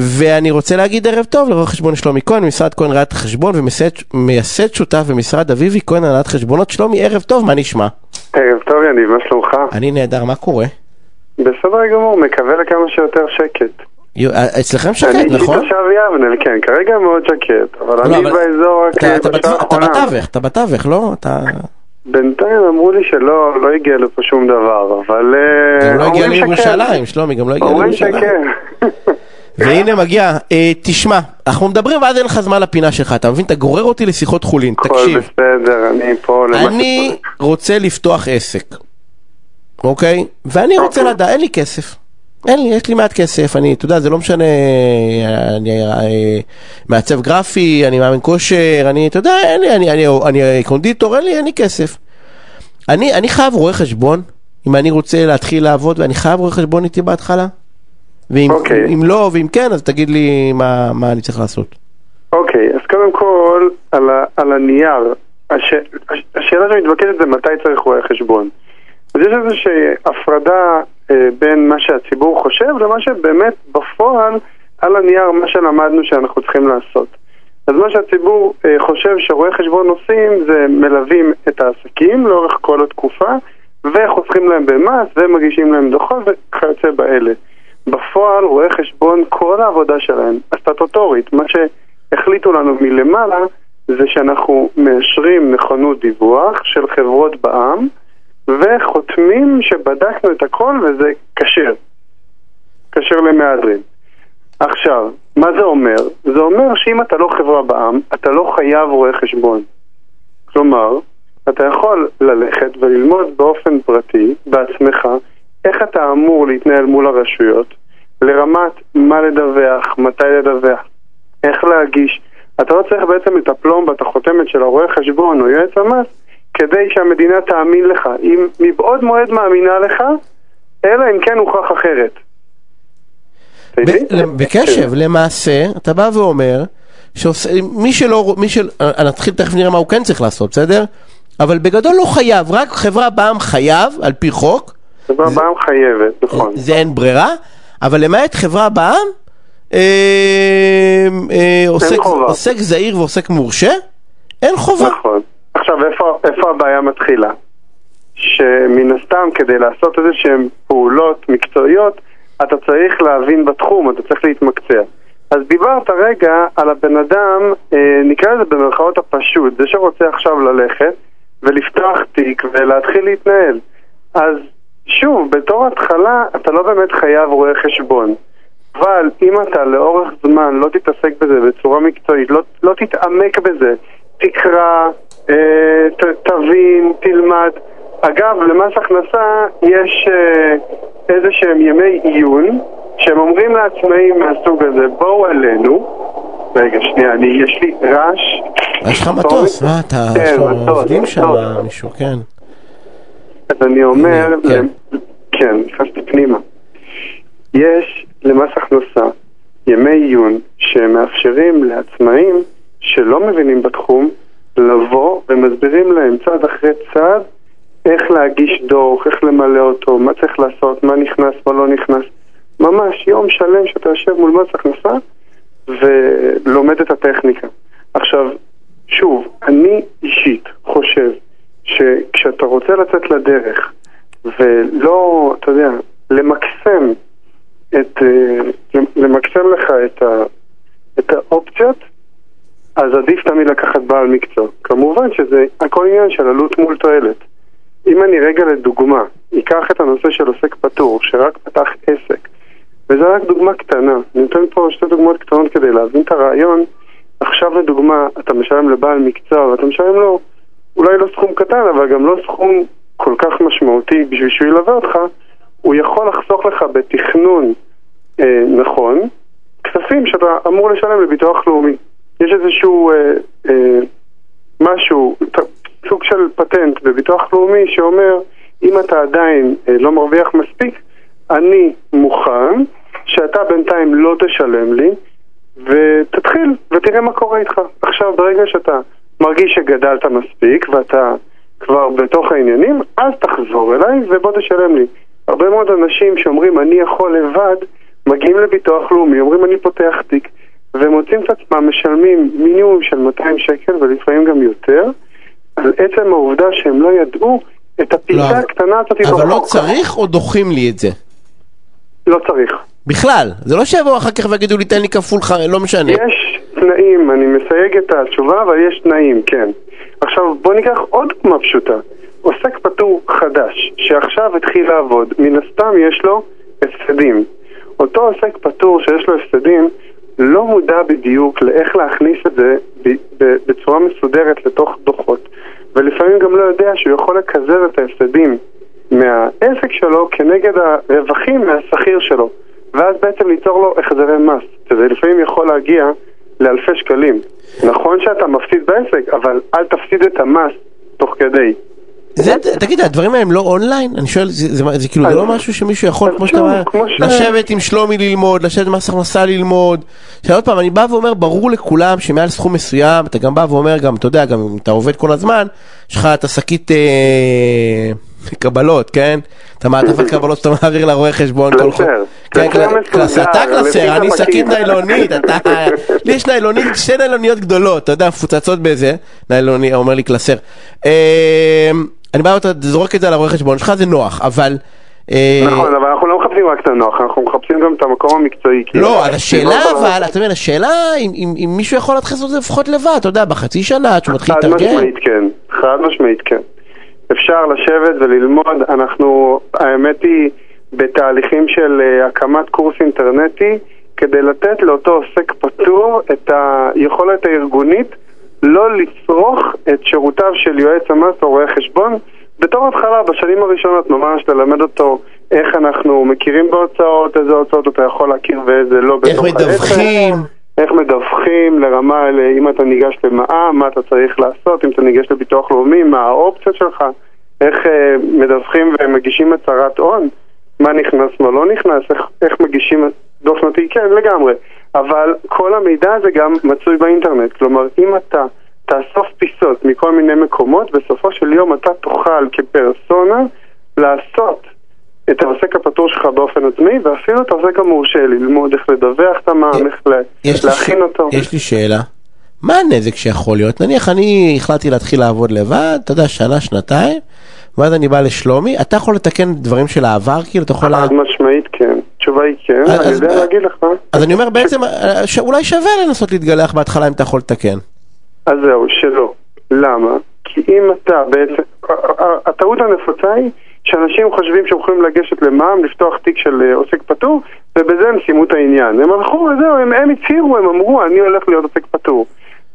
ואני רוצה להגיד ערב טוב לרואה חשבון שלומי כהן, משרד כהן ראיית חשבון ומייסד שותף במשרד אביבי כהן הנהלת חשבונות. שלומי, ערב טוב, מה נשמע? ערב טוב יניב, מה שלומך? אני נהדר, מה קורה? בסדר גמור, מקווה לכמה שיותר שקט. אה, אצלכם שקט, אני נכון? אישית תושב יבנה, כן, כרגע מאוד שקט, אבל לא, אני באזור רק אתה- אתה בשעה בתו- אתה האחרונה. בתווך, אתה בתווך, לא? אתה... בינתיים אמרו לי שלא לא הגיע לפה שום דבר, אבל אה, גם לא הגיע אומרים לירושלים, שלומי, גם לא. הגיע אומרים לירושלים. שכן. והנה מגיע, אה, תשמע, אנחנו מדברים ואז אין לך זמן לפינה שלך, אתה מבין? אתה גורר אותי לשיחות חולין, הכל תקשיב. בסדר, אני פה למה אני שצריך. רוצה לפתוח עסק, אוקיי? ואני רוצה אוקיי. לדעת, אין לי כסף. אין לי, יש לי מעט כסף, אני, אתה יודע, זה לא משנה, אני אה, מעצב גרפי, אני מאמן כושר, אני, אתה יודע, אין לי, אני, אני, אני קונדיטור, אין לי, אין לי כסף. אני, אני חייב רואה חשבון, אם אני רוצה להתחיל לעבוד, ואני חייב רואה חשבון איתי בהתחלה. ואם אוקיי. אם לא, ואם כן, אז תגיד לי מה, מה אני צריך לעשות. אוקיי, אז קודם כל, על, ה, על הנייר, הש, הש, השאלה שמתבקשת זה מתי צריך רואה חשבון. אז יש איזושהי הפרדה אה, בין מה שהציבור חושב למה שבאמת בפועל, על הנייר, מה שלמדנו שאנחנו צריכים לעשות. אז מה שהציבור אה, חושב שרואי חשבון עושים זה מלווים את העסקים לאורך כל התקופה וחוסכים להם במס ומגישים להם דוחות וכיוצא באלה. בפועל רואי חשבון, כל העבודה שלהם, הסטטוטורית, מה שהחליטו לנו מלמעלה זה שאנחנו מאשרים נכונות דיווח של חברות בע"מ וחותמים שבדקנו את הכל וזה כשר. כשר למהדרין. עכשיו, מה זה אומר? זה אומר שאם אתה לא חברה בע"מ, אתה לא חייב רואה חשבון. כלומר, אתה יכול ללכת וללמוד באופן פרטי, בעצמך, איך אתה אמור להתנהל מול הרשויות, לרמת מה לדווח, מתי לדווח, איך להגיש. אתה לא צריך בעצם את הפלומבה, את החותמת של הרואה חשבון או יועץ המס, כדי שהמדינה תאמין לך. אם מבעוד מועד מאמינה לך, אלא אם כן הוכח אחרת. בקשב, למעשה, אתה בא ואומר, שעושה- מי שלא, מי של... אה, נתחיל תכף נראה מה הוא כן צריך לעשות, בסדר? אבל בגדול לא חייב, רק חברה בע"מ חייב, על פי חוק, חברה בע"מ חייבת, נכון. זה אין ברירה, אבל למעט חברה בע"מ, אה, אה. עוסק זעיר ועוסק מורשה, אין חובה. נכון. עכשיו, איפה, איפה הבעיה מתחילה? שמן הסתם, כדי לעשות איזה שהן פעולות מקצועיות, אתה צריך להבין בתחום, אתה צריך להתמקצע. אז דיברת רגע על הבן אדם, אה, נקרא לזה במרכאות הפשוט, זה שרוצה עכשיו ללכת ולפתוח תיק ולהתחיל להתנהל. אז שוב, בתור התחלה אתה לא באמת חייב רואה חשבון. אבל אם אתה לאורך זמן לא תתעסק בזה בצורה מקצועית, לא, לא תתעמק בזה, תקרא, אה, ת, תבין, תלמד. אגב, למס הכנסה יש אה, איזה שהם ימי עיון, שהם אומרים לעצמאים מהסוג הזה, בואו אלינו. רגע, שנייה, אני, יש לי רעש. יש לך מטוס, מה אתה, כן, עובדים שם. מישהו, כן. אז אני אומר, כן. כן, נכנסתי פנימה. יש למס הכנסה ימי עיון שמאפשרים לעצמאים שלא מבינים בתחום לבוא ומסבירים להם צעד אחרי צעד איך להגיש דוח, איך למלא אותו, מה צריך לעשות, מה נכנס, מה לא נכנס. ממש יום שלם שאתה יושב מול מס הכנסה ולומד את הטכניקה. עכשיו, שוב, אני רוצה לצאת לדרך ולא, אתה יודע, למקסם את, אה, למקסם לך את, ה, את האופציות, אז עדיף תמיד לקחת בעל מקצוע. כמובן שזה הכל עניין של עלות מול תועלת. אם אני רגע לדוגמה, אקח את הנושא של עוסק פטור, שרק פתח עסק, וזו רק דוגמה קטנה, אני נותן פה שתי דוגמאות קטנות כדי להבין את הרעיון. עכשיו לדוגמה, אתה משלם לבעל מקצוע ואתה משלם לו אולי לא סכום קטן, אבל גם לא סכום כל כך משמעותי בשביל שהוא ילווה אותך, הוא יכול לחסוך לך בתכנון אה, נכון כספים שאתה אמור לשלם לביטוח לאומי. יש איזשהו אה, אה, משהו, סוג של פטנט בביטוח לאומי שאומר אם אתה עדיין אה, לא מרוויח מספיק, אני מוכן שאתה בינתיים לא תשלם לי ותתחיל ותראה מה קורה איתך. עכשיו ברגע שאתה מרגיש שגדלת מספיק ואתה כבר בתוך העניינים, אז תחזור אליי ובוא תשלם לי. הרבה מאוד אנשים שאומרים אני יכול לבד, מגיעים לביטוח לאומי, אומרים אני פותח תיק, ומוצאים את עצמם משלמים מינימום של 200 שקל ולפעמים גם יותר, על עצם העובדה שהם לא ידעו את הפרטה לא, הקטנה הזאת אבל לא. צריך או דוחים לי את זה? לא צריך. בכלל, זה לא שיבואו אחר כך ויגידו לי תן לי כפול, לא משנה. יש תנאים, אני מסייג את התשובה, אבל יש תנאים, כן. עכשיו, בוא ניקח עוד דוגמה פשוטה. עוסק פטור חדש, שעכשיו התחיל לעבוד, מן הסתם יש לו הפסדים. אותו עוסק פטור שיש לו הפסדים, לא מודע בדיוק לאיך להכניס את זה בצורה מסודרת לתוך דוחות, ולפעמים גם לא יודע שהוא יכול לקזז את ההפסדים מהעסק שלו כנגד הרווחים מהשכיר שלו, ואז בעצם ליצור לו החזרי מס, שזה לפעמים יכול להגיע לאלפי שקלים. נכון שאתה מפסיד בעסק, אבל אל תפסיד את המס תוך כדי. זה, תגיד, הדברים האלה הם לא אונליין? אני שואל, זה, זה, זה, זה כאילו, זה לא משהו שמישהו יכול, כמו שאתה אומר, כמו ש- לשבת עם שלומי ללמוד, לשבת עם מס הכנסה ללמוד. עוד פעם, אני בא ואומר, ברור לכולם שמעל סכום מסוים, אתה גם בא ואומר, גם, אתה יודע, גם אם אתה עובד כל הזמן, יש לך את השקית אה, קבלות, כן? את המעטפת קבלות שאתה מעביר לרואה חשבון. כל. חודש. כן, קלסר אתה קלסר, אני. שקית ניילונית, אתה, לי יש ניילונית, שתי ניילוניות גדולות, אתה יודע, מפוצצות באיזה, ניילוני, אומר לי קלסר. אה, אני בא ואתה זורק את זה על הרואה חשבון שלך, זה נוח, אבל... אה, נכון, אבל אנחנו לא מחפשים רק את הנוח, אנחנו מחפשים גם את המקום המקצועי. לא, אז השאלה אבל, אתה מבין, השאלה אם- מישהו יכול להתחיל לעשות את זה לפחות לבד, אתה יודע, בחצי שנה, עד שהוא מתחיל חד להתארגן. משמעית כן, חד משמעית כן. אפשר לשבת וללמוד, אנחנו, האמת היא, בתהליכים של אה, הקמת קורס אינטרנטי, כדי לתת לאותו עוסק פטור את היכולת הארגונית לא לצרוך את שירותיו של יועץ המס או רואה חשבון. בתור התחלה, בשנים הראשונות, ממש ללמד אותו איך אנחנו מכירים בהוצאות, איזה הוצאות אתה יכול להכיר ואיזה לא איך בתוך העסק. מדווחים. איך מדווחים לרמה, אם אתה ניגש למע"מ, מה אתה צריך לעשות, אם אתה ניגש לביטוח לאומי, מה האופציות שלך, איך אה, מדווחים ומגישים הצהרת הון, מה נכנס, מה לא נכנס, איך, איך מגישים דוח שנתי, כן, לגמרי. אבל כל המידע הזה גם מצוי באינטרנט. כלומר, אם אתה תאסוף פיסות מכל מיני מקומות, בסופו של יום אתה תוכל כפרסונה לעשות את העוסק הפטור שלך באופן עצמי, ואפילו את העוסק המורשה ללמוד איך לדווח את המע"מ, איך להכין אותו. יש לי שאלה. מה הנזק שיכול להיות? נניח אני החלטתי להתחיל לעבוד לבד, אתה יודע, שנה, שנתיים, ואז אני בא לשלומי, אתה יכול לתקן דברים של העבר, כאילו, אתה יכול... חד משמעית כן. התשובה היא כן, אז- אני יודע להגיד לך. אז אני אומר בעצם, אה, שאולי שווה לנסות להתגלח בהתחלה אם אתה יכול לתקן. אז זהו, שלא. למה? כי אם אתה בעצם... הטעות הנפוצה היא שאנשים חושבים שהם יכולים לגשת למע"מ, לפתוח תיק של אה, עוסק פטור, ובזה הם סיימו את העניין. הם הלכו וזהו, הם, הם הצהירו, הם אמרו, אני הולך להיות עוסק פטור.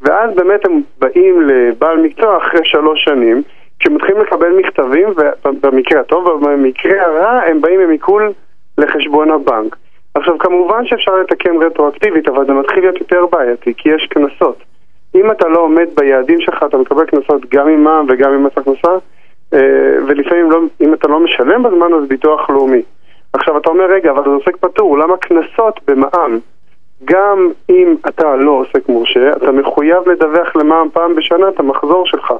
ואז באמת הם באים לבעל מקצוע אחרי שלוש שנים, כשמתחילים לקבל מכתבים, ובמקרה הטוב ובמקרה הרע, הם באים עם עיקול לחשבון הבנק. עכשיו, כמובן שאפשר לתקן רטרואקטיבית, אבל זה מתחיל להיות יותר בעייתי, כי יש קנסות. אם אתה לא עומד ביעדים שלך, אתה מקבל קנסות גם עם מע"מ וגם עם מס הכנסה, ולפעמים לא, אם אתה לא משלם בזמן, אז ביטוח לאומי. עכשיו, אתה אומר, רגע, אבל זה עוסק פטור, למה קנסות במע"מ? גם אם אתה לא עוסק מורשה, אתה מחויב לדווח למע"מ פעם בשנה את המחזור שלך.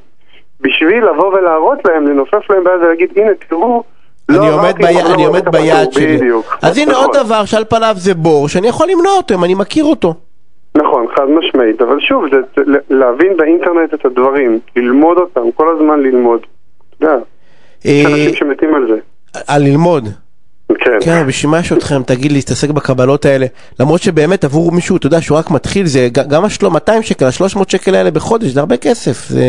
בשביל לבוא ולהראות להם, לנופף להם ביד ולהגיד, הנה, תראו, לא אני עומד בי- מחזור אני עומד ביעד הפטור." שלי. בדיוק. אז הנה נכון. עוד דבר שעל פניו זה בור, שאני יכול למנוע אותו אם אני מכיר אותו. נכון, חד משמעית, אבל שוב, זה להבין באינטרנט את הדברים, ללמוד אותם, כל הזמן ללמוד. יודע, יש אה, אנשים שמתים על זה. על ללמוד. כן. כן, בשביל מה יש אתכם, תגיד לי, להתעסק בקבלות האלה. למרות שבאמת עבור מישהו, אתה יודע, שהוא רק מתחיל, זה גם השלו 200 שקל, ה-300 שקל האלה בחודש, זה הרבה כסף זה,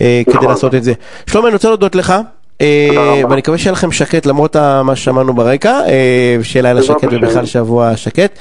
אה, כדי נכון. לעשות את זה. שלומי, אני רוצה להודות לך. אה. ואני מקווה שיהיה לכם שקט למרות מה ששמענו ברקע, אה, שיהיה לילה בעזרת שקט. ובכלל שבוע שקט.